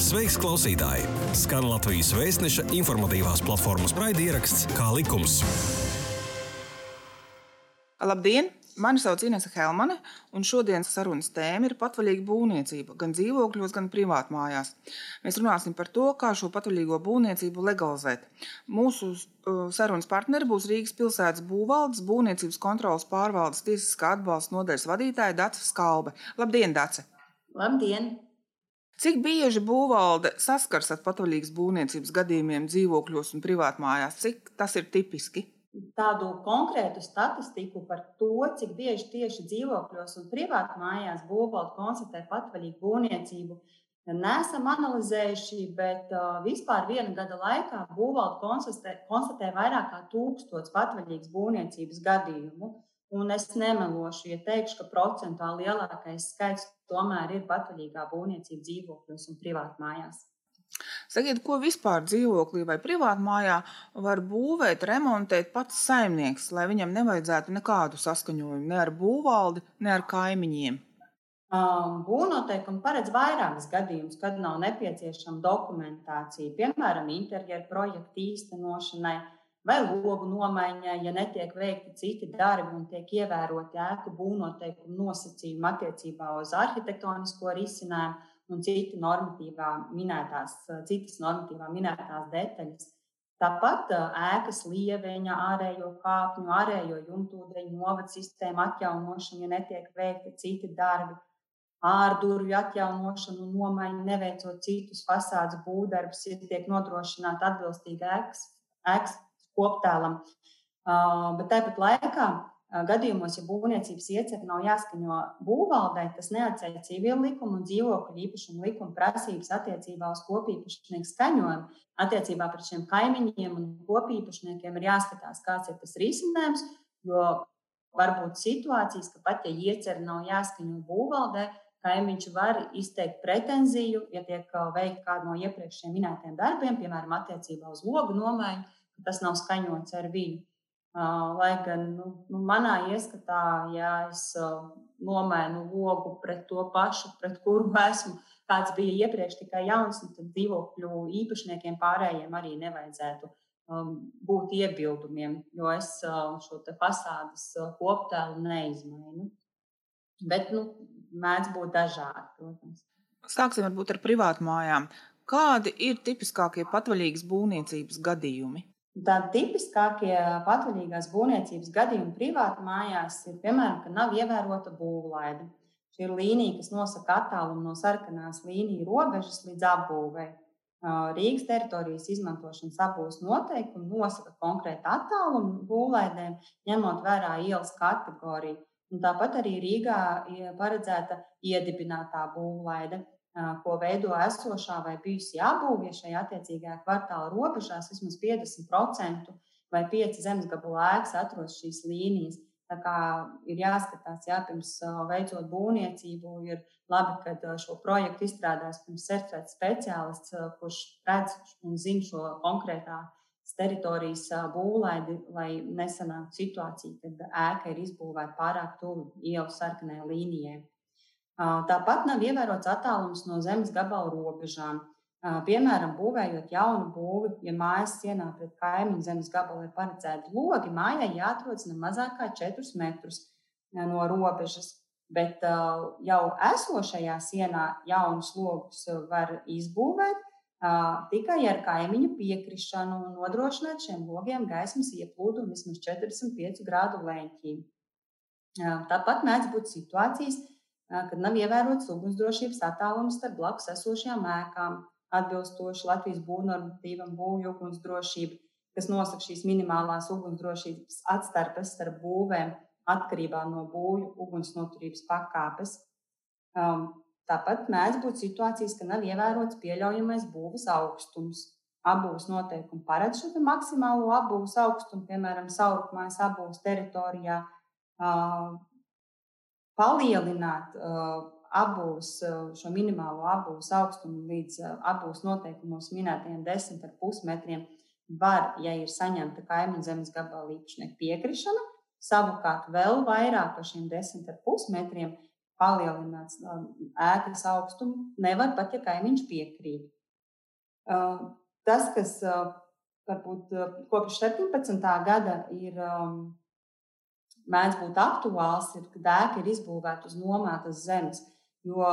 Sveiks, klausītāji! Skan Latvijas vēstneša informatīvās platformas raidieraksts Kā likums. Labdien! Mani sauc Inese Helmane, un šodienas sarunas tēma ir patvaļīga būvniecība gan dzīvokļos, gan privātmājās. Mēs runāsim par to, kā šo patvaļīgo būvniecību legalizēt. Mūsu uh, sarunas partneri būs Rīgas pilsētas būvvaldes būvniecības kontrolas pārvaldes tiesiskā atbalsta nodaļas vadītāja Dace Skalbe. Labdien, Dace! Labdien! Cik bieži būvvalde saskars ar patvaļīgas būvniecības gadījumiem dzīvokļos un privātmājās? Cik tas ir tipiski? Tādu konkrētu statistiku par to, cik bieži tieši dzīvokļos un privātmājās būvvalde konstatē patvaļīgu būvniecību, neesam analizējuši, bet vispār viena gada laikā būvvalde konstatē, konstatē vairāk kā tūkstots patvaļīgas būvniecības gadījumu. Un es nemelošu, ja teikšu, ka procentuāli lielākais skaits tomēr ir patvaļīgā būvniecība dzīvokļos un privātmājās. Sakiet, ko vispār dzīvoklī vai privātmājā var būvēt, remontēt pats saimnieks, lai viņam nevajadzētu nekādu saskaņojumu ne ar būvvaldi, ne ar kaimiņiem? Um, Būvnoteikumi paredz vairākus gadījumus, kad nav nepieciešama dokumentācija, piemēram, interjeru projektu īstenošanai vai logu nomaiņai, ja netiek veikti citi darbi un tiek ievēroti ēku būvnoteikumu nosacījumi attiecībā uz arhitektonisko risinājumu un citi normatīvā minētās, citas normatīvā minētās detaļas. Tāpat ēkas lieveņa, ārējo kāpņu, ārējo jumtūdeņu novada sistēmu atjaunošana, ja netiek veikti citi darbi, ārdurvju atjaunošanu un nomaiņu, neveicot citus fasādes būvdarbus, ja tiek nodrošināta atbilstīga ēkas, ēkas koptēlam. Bet tāpat laikā gadījumos, ja būvniecības iecerē nav jāskaņo būvvaldē, tas neatceļ civil likumu un dzīvokļu īpašumu likumu prasības attiecībā uz kopīpašnieku skaņojumu. Attiecībā pret šiem kaimiņiem un kopīpašniekiem ir jāskatās, kāds ir tas risinājums, jo var būt situācijas, ka pat ja iecerē nav jāskaņo būvvaldē, kaimiņš var izteikt pretenziju, ja tiek veikta kāda no iepriekšējiem minētiem darbiem, piemēram, attiecībā uz logu nomaiņu tas nav skaņots ar viņu. Lai gan nu, nu, manā ieskatā, ja es nomainu logu pret to pašu, pret kuru esmu, kāds bija iepriekš tikai jauns, nu, tad dzīvokļu īpašniekiem pārējiem arī nevajadzētu um, būt iebildumiem, jo es uh, šo fasādes koptēlu neizmainu. Bet nu, mēdz būt dažādi, protams. Sāksim varbūt ar privātmājām. Kādi ir tipiskākie patvaļīgas būvniecības gadījumi? Tādi tipiskākie patvaļīgās būvniecības gadījumi privāti mājās ir, piemēram, ka nav ievērota būvlaide. Šī ir līnija, kas nosaka attālumu no sarkanās līnijas robežas līdz apbūvei. Rīgas teritorijas izmantošanas abūves noteikumi nosaka konkrētu attālumu būvlaidēm, ņemot vērā ielas kategoriju. Un tāpat arī Rīgā ir paredzēta iedibinātā būvlaide ko veido esošā vai bijusī apbūve, ja šajā attiecīgajā kvartāla robežās vismaz 50% vai 5 zemes gabalu ēkas atrodas šīs līnijas. Tā kā ir jāskatās, jā, pirms veicot būvniecību, ir labi, ka šo projektu izstrādās pirms certificēts speciālists, kurš redz un zina šo konkrētā teritorijas būvlaidi, lai nesanāktu situācija, kad ēka ir izbūvēta pārāk tuvu ielas sarkanajai līnijai. Tāpat nav ievērots attālums no zemes gabala robežām. Piemēram, būvējot jaunu būvi, ja mājas sienā pret kaimiņu zemes gabalu ir paredzēti logi, mājai jāatrodas ne mazāk kā 4 metrus no robežas. Bet jau esošajā sienā jaunus logus var izbūvēt tikai ar kaimiņu piekrišanu un nodrošināt šiem logiem gaismas ieplūdumu vismaz 45 grādu leņķī. Tāpat mēdz būt situācijas, kad nav ievērots ugunsdrošības attālums starp blakus esošajām ēkām, atbilstoši Latvijas būvnormatīvam būvju ugunsdrošība, kas nosaka šīs minimālās ugunsdrošības atstarpes starp būvēm atkarībā no būvju ugunsnoturības pakāpes. Um, tāpat mēdz būt situācijas, ka nav ievērots pieļaujamais būves augstums. Abūves noteikumi paredz šo maksimālo abūves augstumu, piemēram, saurupmājas abūves teritorijā. Uh, palielināt uh, abūs, uh, šo minimālo abūs augstumu līdz uh, abūs noteikumos minētajiem 10,5 metriem, var, ja ir saņemta kaimiņu zemes gabala īpašnieka piekrišana, savukārt vēl vairāk par šiem 10,5 metriem palielināt ēkas augstumu, nevar pat, ja kaimiņš piekrīt. Tas, kas varbūt kopš 17. gada ir mēdz būt aktuāls, ir, kad ēka ir izbūvēta uz nomētas zemes. Jo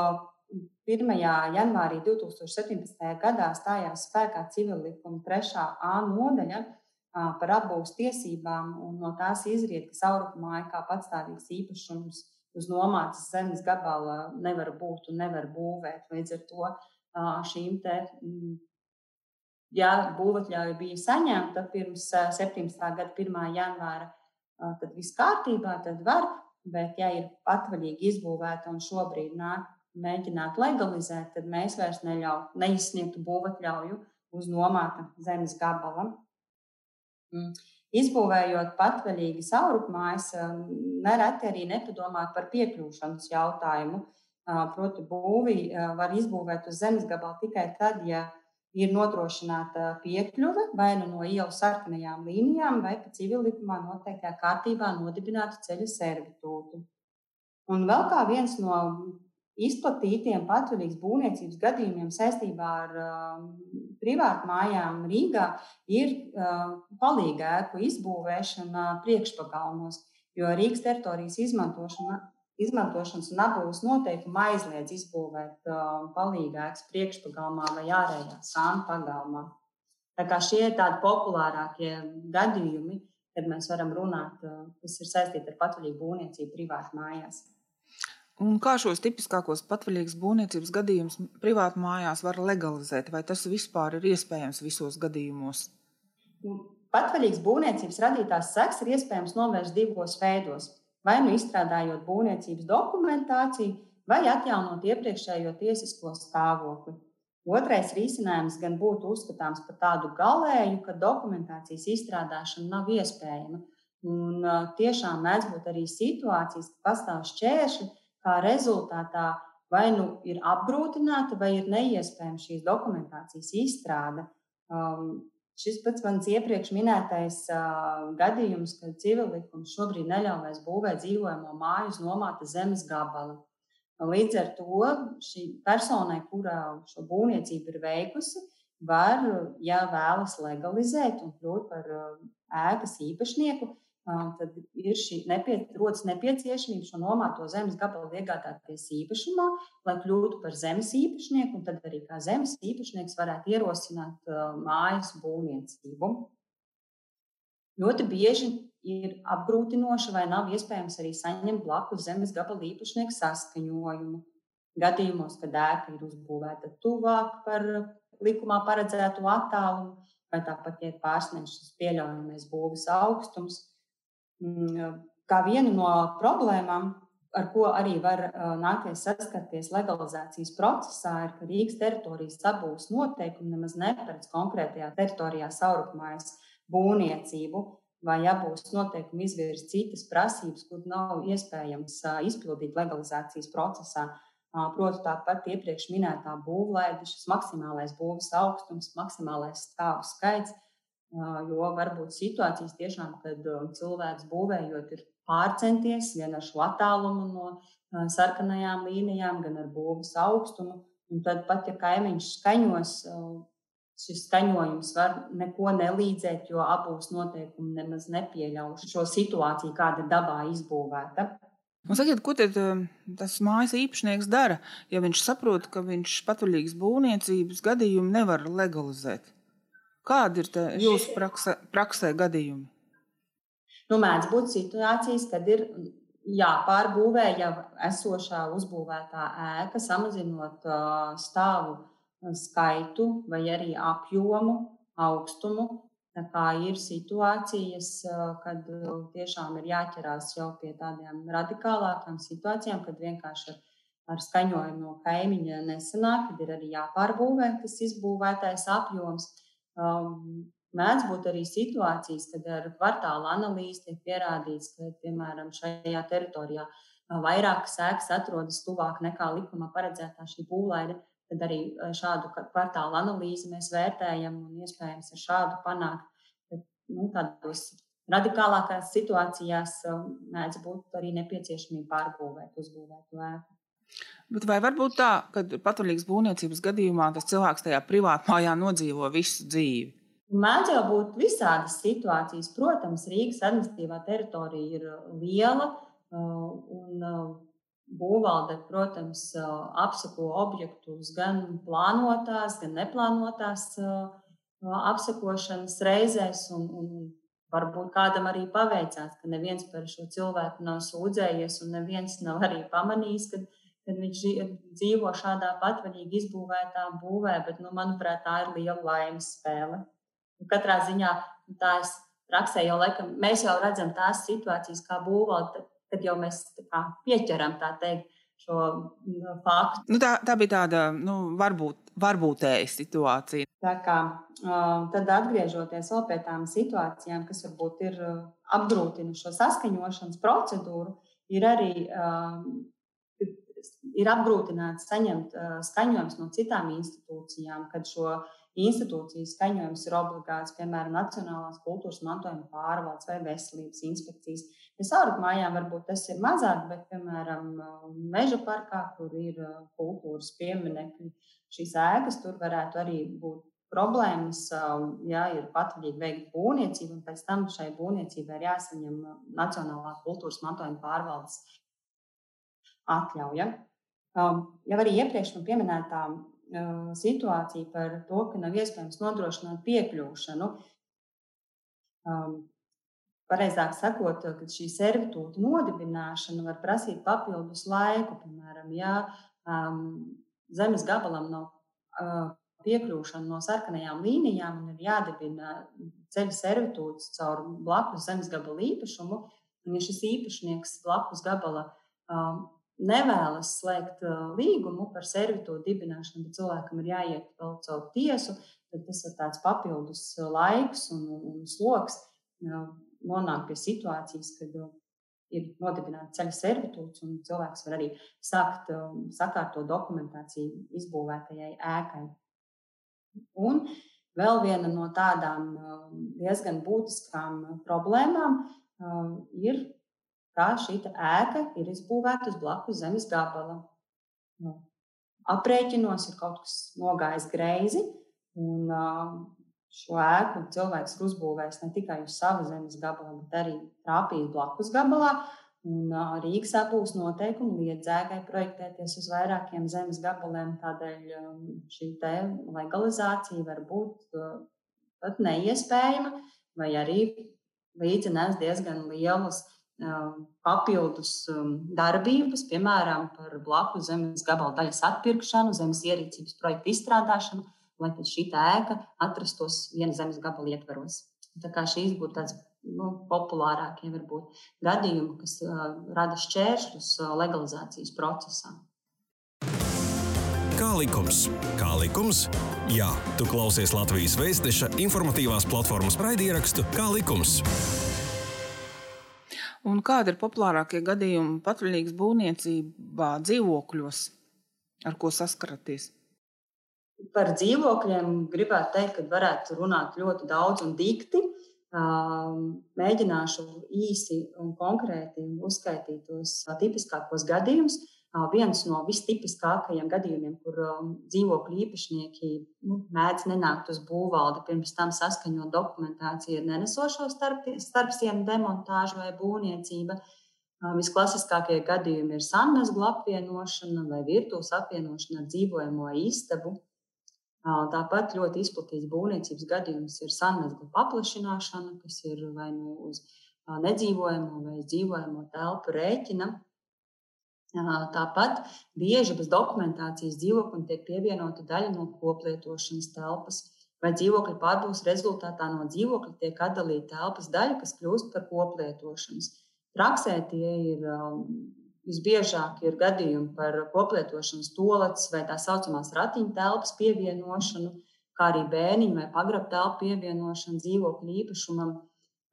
1. janvārī 2017. gadā stājās spēkā civil likuma 3. A nodaļa par apbūves tiesībām, un no tās izriet, ka saurukumāja kā patstāvīgs īpašums uz nomātas zemes gabala nevar būt un nevar būvēt. Līdz ar to šīm te, ja būvatļauja bija saņemta pirms 17. gada 1. janvāra, tad viss kārtībā, tad var, bet ja ir patvaļīgi izbūvēta un šobrīd nāk mēģināt legalizēt, tad mēs vairs neļauj, neizsniegtu būvatļauju uz nomāta zemes gabala. Mm. Izbūvējot patvaļīgi saurupmājas, nereti arī nepadomā par piekļūšanas jautājumu. Proti, būvi var izbūvēt uz zemes gabalu tikai tad, ja ir nodrošināta piekļuve vai nu no ielas sarkanajām līnijām, vai pa civilikumā noteiktajā kārtībā nodibinātu ceļa servitūtu. Un vēl kā viens no izplatītiem patvaļīgas būvniecības gadījumiem saistībā ar uh, privātu mājām Rīgā ir uh, palīga ēku izbūvēšana priekšpagalmos, jo Rīgas teritorijas izmantošana, izmantošanas un apbūves noteikumi aizliedz izbūvēt palīga ēkas priekšpagalmā vai ārējā sāna pagalmā. Tā kā šie ir tādi populārākie gadījumi, kad mēs varam runāt, uh, kas ir saistīti ar patvaļīgu būvniecību privātu mājās. Un kā šos tipiskākos patvaļīgas būvniecības gadījumus privāti mājās var legalizēt? Vai tas vispār ir iespējams visos gadījumos? Nu, patvaļīgas būvniecības radītās sekas ir iespējams novērst divos veidos. Vai nu izstrādājot būvniecības dokumentāciju, vai atjaunot iepriekšējo tiesisko stāvokli. Otrais risinājums gan būtu uzskatāms par tādu galēju, ka dokumentācijas izstrādāšana nav iespējama. Un, tiešām mēdz būt arī situācijas, ka pastāv šķēršļi, kā rezultātā vai nu ir apgrūtināta, vai ir neiespējama šīs dokumentācijas izstrāde. Um, šis pats mans iepriekš minētais uh, gadījums, kad civillikums šobrīd neļauj vairs būvēt dzīvojamo māju uz nomāta zemes gabala. Līdz ar to šī personai, kura šo būvniecību ir veikusi, var, ja vēlas legalizēt un kļūt par ēkas īpašnieku, tad ir šī nepie, nepieciešamība šo nomāto zemes gabalu iegādāties īpašumā, lai kļūtu par zemes īpašnieku, un tad arī kā zemes īpašnieks varētu ierosināt mājas būvniecību. Ļoti bieži ir apgrūtinoši vai nav iespējams arī saņemt blakus zemes gabala īpašnieku saskaņojumu. Gadījumos, kad ēka ir uzbūvēta tuvāk par likumā paredzēto attālumu, vai tāpat, ja ir pārsniegts pieļaujamais būves augstums, kā viena no problēmām, ar ko arī var nākties saskarties legalizācijas procesā, ir, ka Rīgas teritorijas apbūves noteikumi nemaz neparedz konkrētajā teritorijā saurupmājas būvniecību, vai apbūves noteikumi izvirz citas prasības, kur nav iespējams izpildīt legalizācijas procesā. Proti, tāpat iepriekš minētā būvlaide, šis maksimālais būves augstums, maksimālais stāvu skaits Jo var būt situācijas, tiešām, kad cilvēks būvējot, ir pārcenties gan ar šo attālumu no sarkanajām līnijām, gan ar būvniecības augstumu. Un tad pat, ja kaimiņš skaņos, šis skaņojums var neko nelīdzēt, jo abos noteikumi nemaz nepieļauj šo situāciju, kāda ir dabā izbūvēta. Un sakiet, ko tad tas mājas īpašnieks dara, ja viņš saprot, ka viņš patvaļīgas būvniecības gadījumu nevar legalizēt? Kādi ir jūsu praksē, praksē gadījumi? Nu, mēdz būt situācijas, kad ir jāpārbūvē jau esošā uzbūvētā ēka, samazinot stāvu skaitu vai arī apjomu, augstumu. Tā kā ir situācijas, kad tiešām ir jāķerās jau pie tādām radikālākām situācijām, kad vienkārši ar, ar skaņojumu no kaimiņa nesanāk, kad ir arī jāpārbūvē tas izbūvētais apjoms. Um, Mēdz būt arī situācijas, kad ar kvartāla analīzi tiek pierādīts, ka, piemēram, šajā teritorijā vairākas ēkas atrodas tuvāk nekā likumā paredzētā šī būvlaide. Tad arī šādu kvartāla analīzi mēs vērtējam un iespējams ar šādu panākt. Bet, nu, tādos radikālākās situācijās mēdz būt arī nepieciešamība pārbūvēt uzbūvētu ēku. Bet vai var būt tā, ka patvaļīgas būvniecības gadījumā tas cilvēks tajā privātmājā nodzīvo visu dzīvi? Mēdz jau būt visādas situācijas. Protams, Rīgas administratīvā teritorija ir liela un būvvalde, protams, apsako objektus gan plānotās, gan neplānotās apsakošanas reizēs. Un, un varbūt kādam arī paveicās, ka neviens par šo cilvēku nav sūdzējies un neviens nav arī pamanījis, ka kad viņš dzīvo šādā patvaļīgi izbūvētā būvē, bet, nu, manuprāt, tā ir liela laimes spēle. Un katrā ziņā tās praksē jau laikam, mēs jau redzam tās situācijas, kā būvot, kad jau mēs kā, pieķeram tā teikt. Šo nu, faktu. Nu, tā, tā bija tāda nu, varbūt, varbūtēja situācija. Tā kā, tad atgriežoties pie tām situācijām, kas varbūt ir apgrūtina šo saskaņošanas procedūru, ir arī ir apgrūtināts saņemt skaņojumus no citām institūcijām, kad šo institūciju skaņojums ir obligāts, piemēram, Nacionālās kultūras mantojuma pārvaldes vai veselības inspekcijas. Ja sauruk mājām varbūt tas ir mazāk, bet, piemēram, meža parkā, kur ir kultūras pieminekļi, šīs ēkas tur varētu arī būt problēmas, ja ir patvaļīgi veikta būvniecība, un pēc tam šai būvniecībai ir jāsaņem Nacionālā kultūras mantojuma pārvaldes atļauja. Um, jau arī iepriekš man pieminētā uh, situācija par to, ka nav iespējams nodrošināt piekļūšanu. Um, pareizāk sakot, ka šī servitūta nodibināšana var prasīt papildus laiku. Piemēram, ja um, zemes gabalam nav uh, piekļūšana no sarkanajām līnijām un ir jādibina ceļa servitūts caur blakus zemes gabala īpašumu, un ja šis īpašnieks blakus gabala um, nevēlas slēgt līgumu par servitūru dibināšanu, bet cilvēkam ir jāiet vēl caur tiesu, tad tas ir tāds papildus laiks un, un sloks nonāk pie situācijas, kad ir nodibināta ceļa servitūts un cilvēks var arī sākt sakārtot dokumentāciju izbūvētajai ēkai. Un vēl viena no tādām diezgan būtiskām problēmām ir kā šī ēka ir izbūvēta uz blakus zemes gabala. Nu, aprēķinos ir kaut kas nogājis greizi, un šo ēku cilvēks ir uzbūvējis ne tikai uz sava zemes gabala, bet arī trāpījis blakus gabalā. Un Rīgas apgūst noteikumu liedzēgai projektēties uz vairākiem zemes gabaliem. Tādēļ šī legalizācija var būt pat neiespējama, vai arī līdzi nes diezgan lielus papildus darbības, piemēram, par blakus zemes gabala daļas atpirkšanu, zemes ierīcības projektu izstrādāšanu, lai šī ēka atrastos viena zemes gabala ietvaros. Tā kā šīs būtu tāds nu, populārākie varbūt, gadījumi, kas uh, rada šķēršļus uh, legalizācijas procesā. Kā likums? Kā likums? Jā, tu klausies Latvijas Vēstneša informatīvās platformas raidierakstu Kā likums? Un kādi ir populārākie gadījumi patvaļīgas būvniecībā dzīvokļos, ar ko saskaraties? Par dzīvokļiem gribētu teikt, ka varētu runāt ļoti daudz un dikti. Mēģināšu īsi un konkrēti uzskaitīt tos tipiskākos gadījumus viens no vistipiskākajiem gadījumiem, kur um, dzīvokļu īpašnieki nu, mēdz nenākt uz būvvaldi, pirms tam saskaņot dokumentāciju ar nenesošo starp, starpsienu demontāžu vai būvniecību. Visklasiskākie gadījumi ir sanmezglu apvienošana vai virtuves apvienošana ar dzīvojamo istabu. Tāpat ļoti izplatīts būvniecības gadījums ir sanmezglu paplašināšana, kas ir vai nu uz nedzīvojamo vai dzīvojamo telpu rēķina. Tāpat bieži bez dokumentācijas dzīvoklim tiek pievienota daļa no koplietošanas telpas, vai dzīvokļa pārbūves rezultātā no dzīvokļa tiek atdalīta telpas daļa, kas kļūst par koplietošanas. Praksē tie ir visbiežāk ir gadījumi par koplietošanas toaletes vai tā saucamās ratiņu telpas pievienošanu, kā arī bērniņu vai pagrabu telpu pievienošanu dzīvokļu īpašumam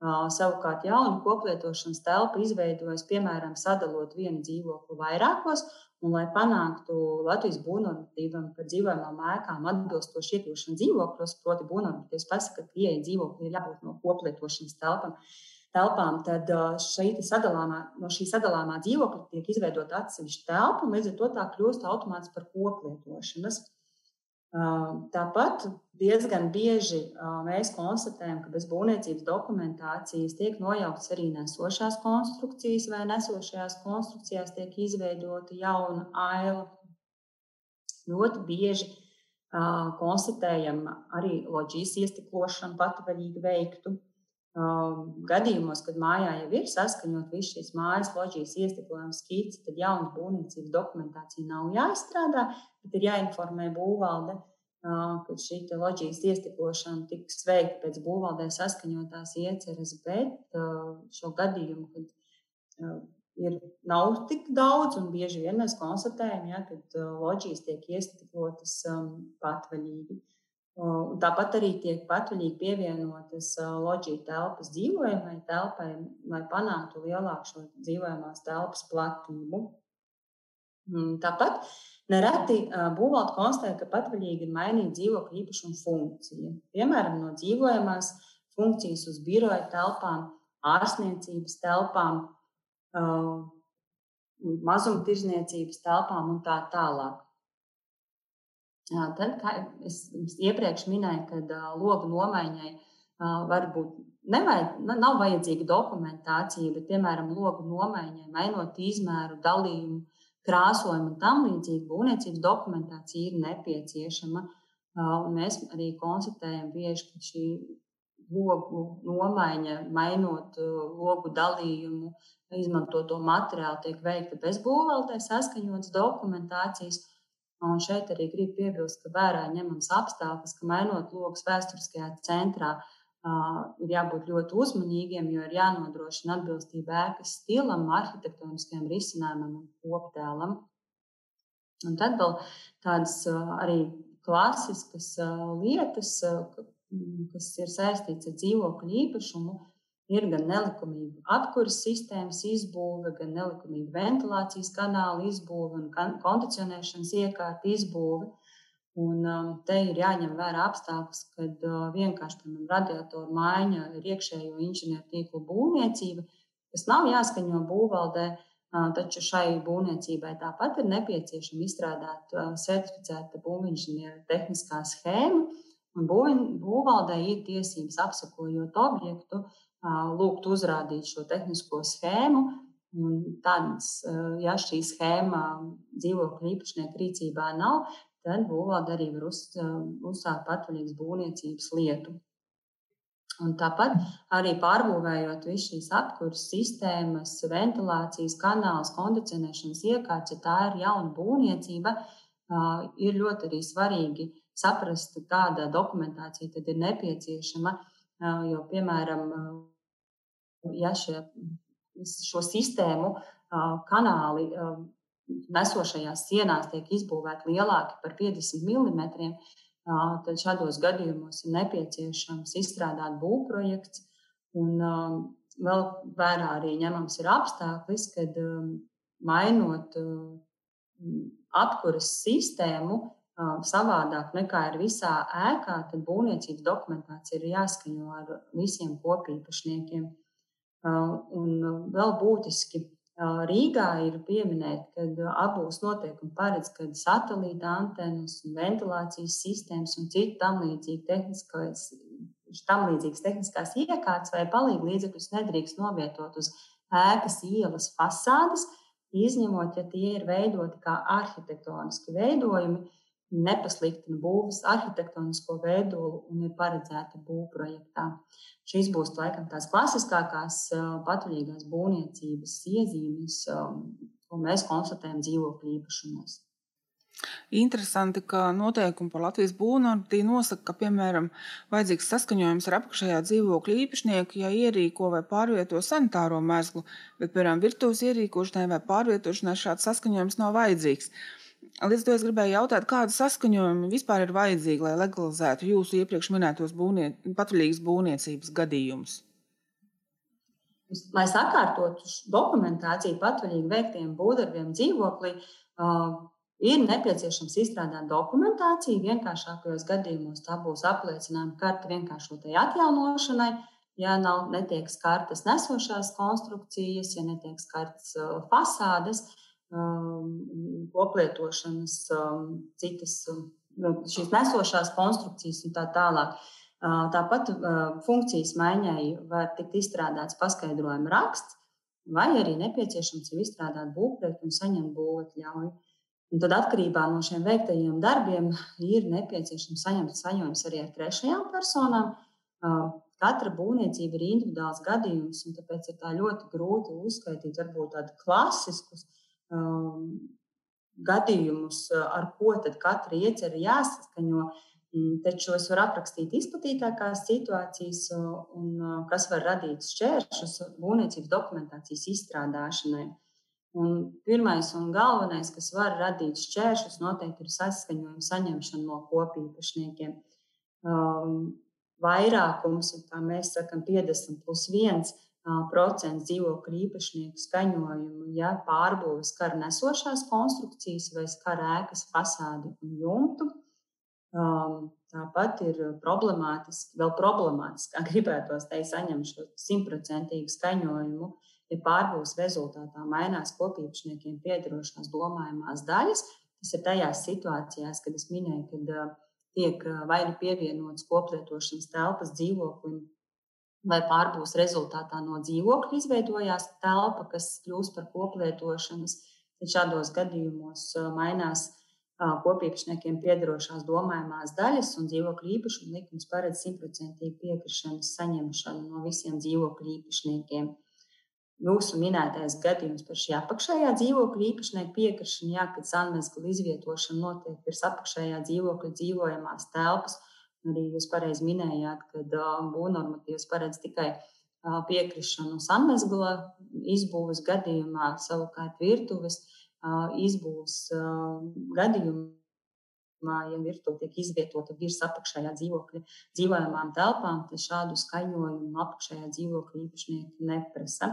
Savukārt jauna koplietošanas telpa izveidojas, piemēram, sadalot vienu dzīvokli vairākos, un, lai panāktu Latvijas būvnormatīvam par dzīvojamām ēkām atbilstoši iekļūšanu dzīvokļos, proti, būvnormatīvs pasaka, ka pieeja dzīvokļi ir jābūt no koplietošanas telpām. telpām, tad sadalāmā, no šī sadalāmā dzīvokļa tiek izveidota atsevišķa telpa, un līdz ar to tā kļūst automāts par koplietošanas. Tāpat diezgan bieži mēs konstatējam, ka bez būvniecības dokumentācijas tiek nojauktas arī nesošās konstrukcijas, vai nesošajās konstrukcijās tiek izveidota jauna aila. Ļoti bieži konstatējam arī loģijas iestiklošanu patvaļīgi veiktu gadījumos, kad mājā jau ir saskaņot visu šīs mājas loģijas iestiklojuma skici, tad jaunas būvniecības dokumentācija nav jāizstrādā, bet ir jāinformē būvvalde, ka šī loģijas iestiklošana tiks veikta pēc būvvaldē saskaņotās ieceres, bet šo gadījumu, kad ir, nav tik daudz, un bieži vien mēs konstatējam, ja, ka loģijas tiek iestiklotas patvaļīgi. Tāpat arī tiek patvaļīgi pievienotas loģija telpas dzīvojamai telpai, lai panāktu lielāku šo dzīvojamās telpas platību. Tāpat nereti būvvalde konstatē, ka patvaļīgi ir mainīta dzīvokļa īpašuma funkcija. Piemēram, no dzīvojamās funkcijas uz biroja telpām, ārstniecības telpām, mazumtirdzniecības telpām un tā tālāk. Tad, kā es iepriekš minēju, kad logu nomaiņai varbūt nevajag, nav vajadzīga dokumentācija, bet, piemēram, logu nomaiņai, mainot izmēru, dalījumu, krāsojumu un tam līdzīgi, būvniecības dokumentācija ir nepieciešama. Un mēs arī konstatējam bieži, ka šī logu nomaiņa, mainot logu dalījumu, izmantoto materiālu, tiek veikta bez būvvaldē saskaņotas dokumentācijas. Un šeit arī gribu piebilst, ka vērā ņemams apstākļus, ka mainot logus vēsturiskajā centrā, uh, ir jābūt ļoti uzmanīgiem, jo ir jānodrošina atbilstība ēkas stilam, arhitektoniskajam risinājumam un koptēlam. Un tad vēl tādas uh, arī klasiskas uh, lietas, kas ir saistītas ar dzīvokļu īpašumu, Ir gan nelikumīga apkuras sistēmas izbūve, gan nelikumīga ventilācijas kanāla izbūve un kondicionēšanas iekārta izbūve. Un, um, te ir jāņem vērā apstākļus, kad uh, vienkārši piemēram, radiatoru maiņa ir iekšējo inženieru tīklu būvniecība, kas nav jāskaņo būvvaldē, uh, taču šai būvniecībai tāpat ir nepieciešama izstrādāt uh, certificēta būvinženieru tehniskā schēma. Būvvaldē ir tiesības apsakojot objektu, lūgt uzrādīt šo tehnisko schēmu. Tāds, ja šī schēma dzīvokļu īpašnieku rīcībā nav, tad būvvalde arī var uz, uzsākt patvaļīgas būvniecības lietu. Un tāpat arī pārbūvējot visu šīs apkurses sistēmas, ventilācijas kanālus, kondicionēšanas iekārtas, ja tā ir jauna būvniecība, ir ļoti arī svarīgi saprast, kāda dokumentācija tad ir nepieciešama. Jo, piemēram, ja šie, šo sistēmu kanāli nesošajās sienās tiek izbūvēti lielāki par 50 mm, tad šādos gadījumos ir nepieciešams izstrādāt būvprojekts. Un vēl vērā arī ņemams ir apstākļis, kad mainot apkuras sistēmu, savādāk nekā ir visā ēkā, tad būvniecības dokumentācija ir jāskaņo ar visiem kopīpašniekiem. Un vēl būtiski Rīgā ir pieminēta, ka abos noteikumi paredz, ka satelīta antenas, ventilācijas sistēmas un citu tam tam līdzīgas tehniskās iekārtas vai līdzekļus nedrīkst novietot uz ēkas ielas fasādes, izņemot, ja tie ir veidoti kā arhitektoniski veidojumi, nepasliktina būvniecības arhitektonisko veidolu un ir paredzēta būvprojektā. Šīs būs laikam tās klasiskākās patvaļīgās būvniecības iezīmes, ko mēs konstatējam dzīvokļu īpašumos. Interesanti, ka noteikumi par Latvijas būvniecību nosaka, ka, piemēram, vajadzīgs saskaņojums ar apakšējā dzīvokļa īpašnieku, ja ierīko vai pārvieto sanitāro mezglu, bet, piemēram, virtuves ierīkošanai vai pārvietošanai šāds saskaņojums nav vajadzīgs. Līdz ar to es gribēju jautāt, kāda saskaņojuma vispār ir vajadzīga, lai legalizētu jūsu iepriekš minētos būvnie, patvaļīgas būvniecības gadījumus? Lai sakārtotu dokumentāciju patvaļīgi veiktiem būvdarbiem dzīvoklī, uh, ir nepieciešams izstrādāt dokumentāciju. Vienkāršākajos gadījumos tā būs apliecinājuma karte vienkāršotai atjaunošanai. ja nav, netiek skartas nesošās konstrukcijas, ja netiek skartas fasādes, koplietošanas, citas nu, šīs nesošās konstrukcijas un tā tālāk. Tāpat funkcijas maiņai var tikt izstrādāts paskaidrojuma raksts, vai arī nepieciešams ir izstrādāt būvprojektu un saņemt būvatļauju. Un tad atkarībā no šiem veiktajiem darbiem ir nepieciešams saņemt saņēmumus arī ar trešajām personām. Katra būvniecība ir individuāls gadījums, un tāpēc ir tā ļoti grūti uzskaitīt varbūt tādus klasiskus um, gadījumus, ar ko tad katra iecerē jāsaskaņo. Mm, taču es varu aprakstīt izplatītākās situācijas, un, kas var radīt šķēršļus būvniecības dokumentācijas izstrādāšanai. Un pirmais un galvenais, kas var radīt šķēršļus, noteikti ir saskaņojuma saņemšana no kopīpašniekiem. Um, vairākums, kā mēs sakām, 50 plus 1 procents dzīvokļu īpašnieku skaņojumu, ja pārbūves skar nesošās konstrukcijas vai skar ēkas fasādi un jumtu. Um, tāpat ir problemātiski, vēl problemātiski, kā gribētos teikt, saņemt šo simtprocentīgu skaņojumu, ja pārbūves rezultātā mainās kopīpašniekiem piedarošās domājamās daļas. Tas ir tajās situācijās, kad es minēju, kad tiek vai nu pievienotas koplietošanas telpas dzīvoklim, vai pārbūves rezultātā no dzīvokļa izveidojās telpa, kas kļūst par koplietošanas. Tad šādos gadījumos uh, mainās kopīpašniekiem piedarošās domājamās daļas, un dzīvokļu īpašuma likums paredz simtprocentīgu piekrišanas saņemšanu no visiem dzīvokļu īpašniekiem. Jūsu minētais gadījums par šī apakšējā dzīvokļa īpašnieka piekrišanu, jā, kad sanmezgla izvietošana notiek virs apakšējā dzīvokļa dzīvojamās telpas, arī jūs pareizi minējāt, ka būvnormatīvs paredz tikai piekrišanu sanmezgla izbūves gadījumā, savukārt virtuves izbūves gadījumā, ja virtuve tiek izvietota virs apakšējā dzīvokļa dzīvojamām telpām, tad šādu skaņojumu apakšējā dzīvokļa īpašnieki neprasa.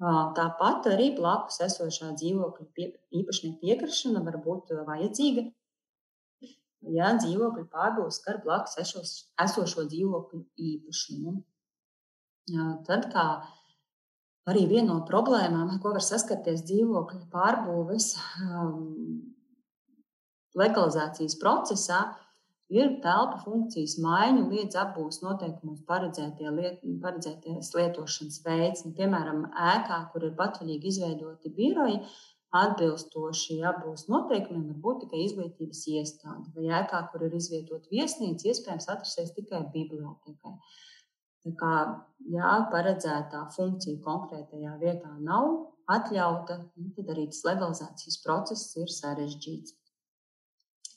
Tāpat arī blakus esošā dzīvokļa īpašnieka piekrišana var būt vajadzīga, ja dzīvokļa pārbūves skar blakus esošo dzīvokļu īpašumu. Tad, kā arī viena no problēmām, ko var saskarties dzīvokļu pārbūves um, legalizācijas procesā, ir telpu funkcijas maiņa līdz apbūves noteikumos paredzētie liet, paredzēties lietošanas veids. Nu, piemēram, ēkā, kur ir patvaļīgi izveidoti biroji, atbilstoši apbūves noteikumiem var būt tikai izglītības iestāde, vai ēkā, kur ir izvietota viesnīca, iespējams atrasties tikai bibliotekai. Tā kā jā, paredzētā funkcija konkrētajā vietā nav atļauta, nu, tad arī tas legalizācijas process ir sarežģīts.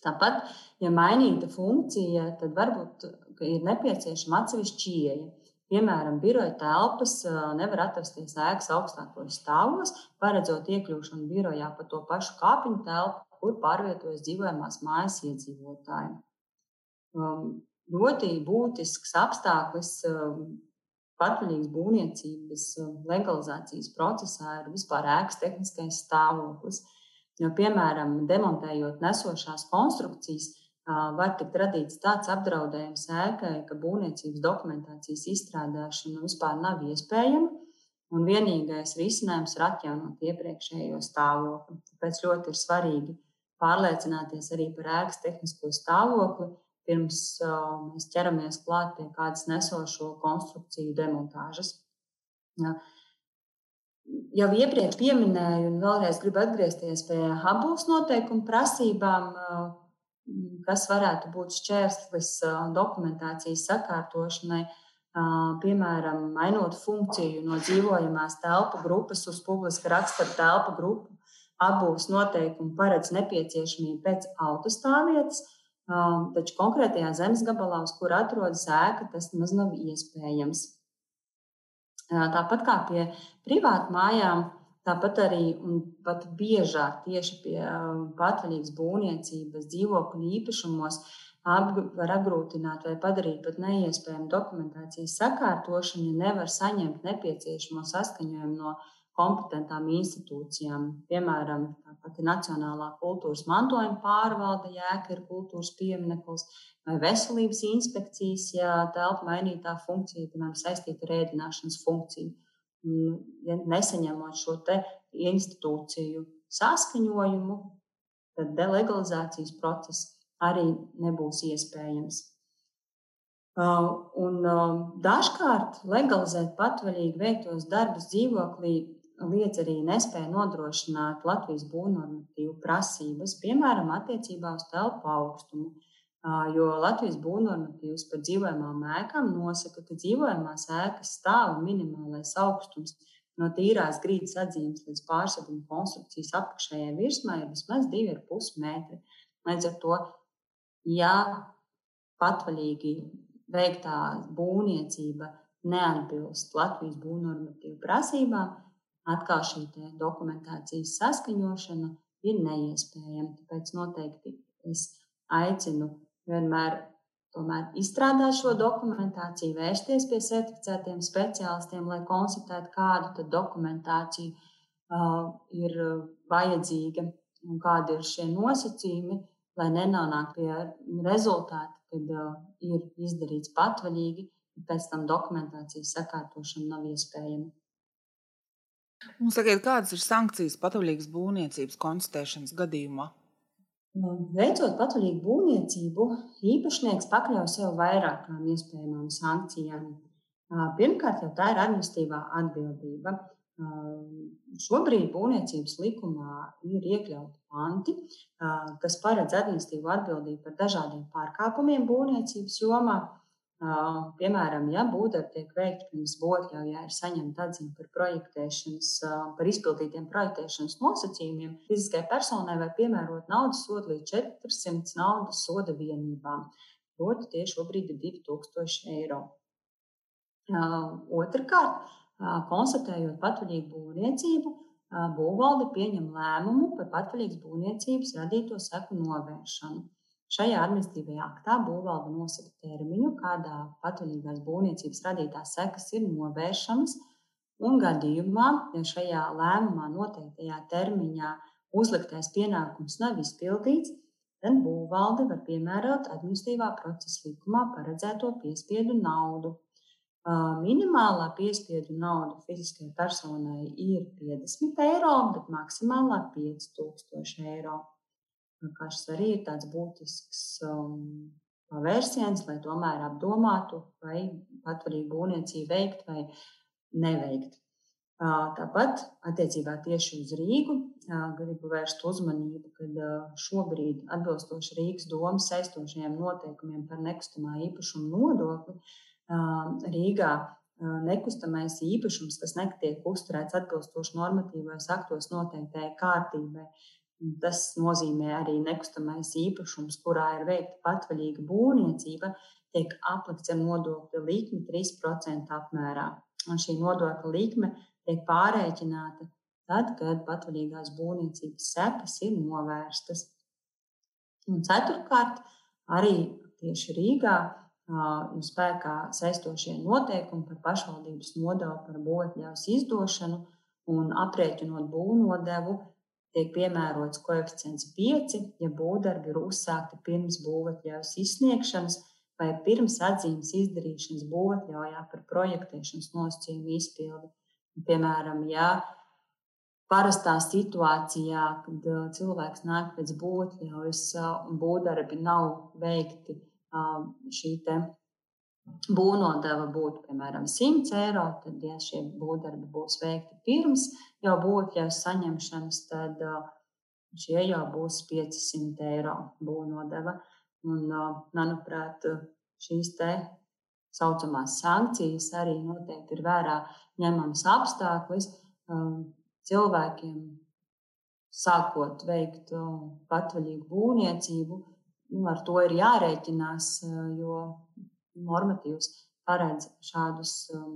Tāpat, ja mainīta funkcija, tad varbūt ir nepieciešama atsevišķa ieeja. Piemēram, biroja telpas nevar atrasties ēkas augstākos stāvos, paredzot iekļūšanu birojā pa to pašu kāpiņu telpu, kur pārvietojas dzīvojamās mājas iedzīvotāji. Um, ļoti būtisks apstākļus um, patvaļīgas būvniecības um, legalizācijas procesā ir vispār ēkas tehniskais stāvoklis. Jo, piemēram, demontējot nesošās konstrukcijas, var tikt radīts tāds apdraudējums ēkai, ka būvniecības dokumentācijas izstrādāšana vispār nav iespējama. Un vienīgais risinājums ir atjaunot iepriekšējo stāvokli. Tāpēc ļoti ir svarīgi pārliecināties arī par ēkas tehnisko stāvokli, pirms mēs ķeramies klāt pie kādas nesošo konstrukciju demontāžas. Ja. Jau iepriekš minēju, un vēlreiz gribu atgriezties pie abūs noteikumu prasībām, kas varētu būt šķērslis dokumentācijas sakārtošanai. Piemēram, mainot funkciju no dzīvojamās telpu grupas uz publiska rakstura telpu grupu, abūs noteikumi paredz nepieciešamību pēc autostāvvietas, taču konkrētajā zemes gabalā, uz kur atrodas ēka, tas nemaz nav iespējams. Tāpat kā pie privātu mājām, tāpat arī un pat biežāk tieši pie um, patvaļīgas būvniecības dzīvokļu īpašumos var apgrūtināt vai padarīt pat neiespējamu dokumentācijas sakārtošanu, ja nevar saņemt nepieciešamo saskaņojumu no kompetentām institūcijām. Piemēram, tāpat Nacionālā kultūras mantojuma pārvalde, jēga ir kultūras piemineklis, vai veselības inspekcijas, ja telpa mainītā funkcija, piemēram, saistīta ar ēdināšanas funkciju. Ja nesaņemot šo institūciju saskaņojumu, tad delegalizācijas process arī nebūs iespējams. Un dažkārt legalizēt patvaļīgi veiktos darbus dzīvoklī liedz arī nespēja nodrošināt Latvijas būvnormatīvu prasības, piemēram, attiecībā uz telpu augstumu. Jo Latvijas būvnormatīvs par dzīvojamām ēkām nosaka, ka dzīvojamās ēkas stāva minimālais augstums no tīrās grīdas atzīmes līdz pārseguma konstrukcijas apakšējai virsmai ir vismaz 2,5 metri. Līdz ar to, ja patvaļīgi veiktā būvniecība neatbilst Latvijas būvnormatīvu prasībām, atkal šī dokumentācijas saskaņošana ir neiespējama. Tāpēc noteikti es aicinu vienmēr tomēr izstrādāt šo dokumentāciju, vērsties pie certificētiem speciālistiem, lai konstatētu, kādu dokumentāciju uh, ir vajadzīga un kādi ir šie nosacījumi, lai nenonāktu pie rezultāta, kad uh, ir izdarīts patvaļīgi, un pēc tam dokumentācijas sakārtošana nav iespējama. Un sakiet, kādas ir sankcijas patvaļīgas būvniecības konstatēšanas gadījumā? Nu, veicot patvaļīgu būvniecību, īpašnieks pakļauj sev vairākām iespējamām sankcijām. Pirmkārt, jau tā ir administratīvā atbildība. Šobrīd būvniecības likumā ir iekļauti panti, kas paredz administratīvu atbildību par dažādiem pārkāpumiem būvniecības jomā. Piemēram, ja būvdarbi tiek veikti pirms būvotļaujā, ir saņemta atzīme par projektēšanas, par izpildītiem projektēšanas nosacījumiem, fiziskai personai var piemērot naudas sodu līdz 400 naudas soda vienībām. Proti, tie šobrīd ir 2000 eiro. Otrakārt, konstatējot patvaļīgu būvniecību, būvvalde pieņem lēmumu par patvaļīgas būvniecības radīto seku novēršanu. Šajā administratīvajā aktā būvvalde nosaka termiņu, kādā patvaļīgās būvniecības radītās sekas ir novēršamas, un gadījumā, ja šajā lēmumā noteiktajā termiņā uzliktais pienākums nav izpildīts, tad būvvalde var piemērot administratīvā procesa likumā paredzēto piespiedu naudu. Minimālā piespiedu nauda fiziskai personai ir 50 eiro, bet maksimālā 5000 eiro. Kā šis arī ir tāds būtisks um, pavērsiens, lai tomēr apdomātu, vai patvarīgu būvniecību veikt vai neveikt. Tāpat attiecībā tieši uz Rīgu gribu vērst uzmanību, ka šobrīd atbilstoši Rīgas domas saistošajiem noteikumiem par nekustamā īpašuma nodokli Rīgā nekustamais īpašums, kas netiek uzturēts atbilstoši normatīvos aktos noteiktajai kārtībai. Tas nozīmē arī nekustamais īpašums, kurā ir veikta patvaļīga būvniecība, tiek aplikts ar nodokļa likmi 3% apmērā. Un šī nodokļa likme tiek pārreikināta tad, kad patvaļīgās būvniecības sekas ir novērstas. Un ceturkārt, arī tieši Rīgā ir spēkā saistošie noteikumi par pašvaldības nodevu par būvotļaus izdošanu un aprēķinot būvnodevu, tiek piemērots koeficients 5, ja būvdarbi ir uzsākti pirms būvotļaus izsniegšanas vai pirms atzīmes izdarīšanas būvotļaujā par projektēšanas nosacījumu izpildi. Piemēram, ja parastā situācijā, kad cilvēks nāk pēc būvotļaujas un būvdarbi nav veikti šī būvnodeva būtu piemēram 100 eiro, tad, ja šie būvdarbi būs veikti pirms jau būvotļaus saņemšanas, tad šie jau būs 500 eiro būvnodeva. Un, manuprāt, šīs te saucamās sankcijas arī noteikti ir vērā ņemams apstākļus cilvēkiem, sākot veikt patvaļīgu būvniecību, nu, ar to ir jārēķinās, jo normatīvs paredz šādus, um,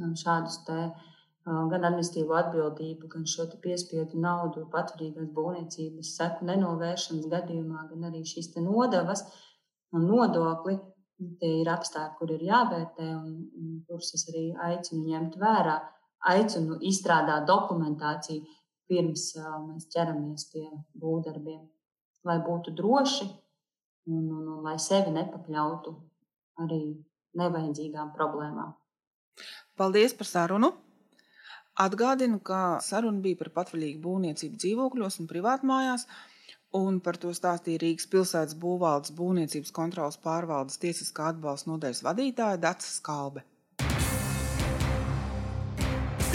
um, šādus te, uh, gan administratīvo atbildību, gan šo piespiedu naudu patvarīgās būvniecības seku nenovēršanas gadījumā, gan arī šīs nodevas un nodokli. Tie ir apstākļi, kur ir jāvērtē un, un kurus es arī aicinu ņemt vērā, aicinu izstrādāt dokumentāciju pirms mēs ķeramies pie būvdarbiem, lai būtu droši un, un, un lai sevi nepakļautu arī nevajadzīgām problēmām. Paldies par sarunu! Atgādinu, ka saruna bija par patvaļīgu būvniecību dzīvokļos un privātmājās, un par to stāstīja Rīgas pilsētas būvvaldes būvniecības kontrolas pārvaldes tiesiskā atbalsta nodaļas vadītāja Dācis Skalbe.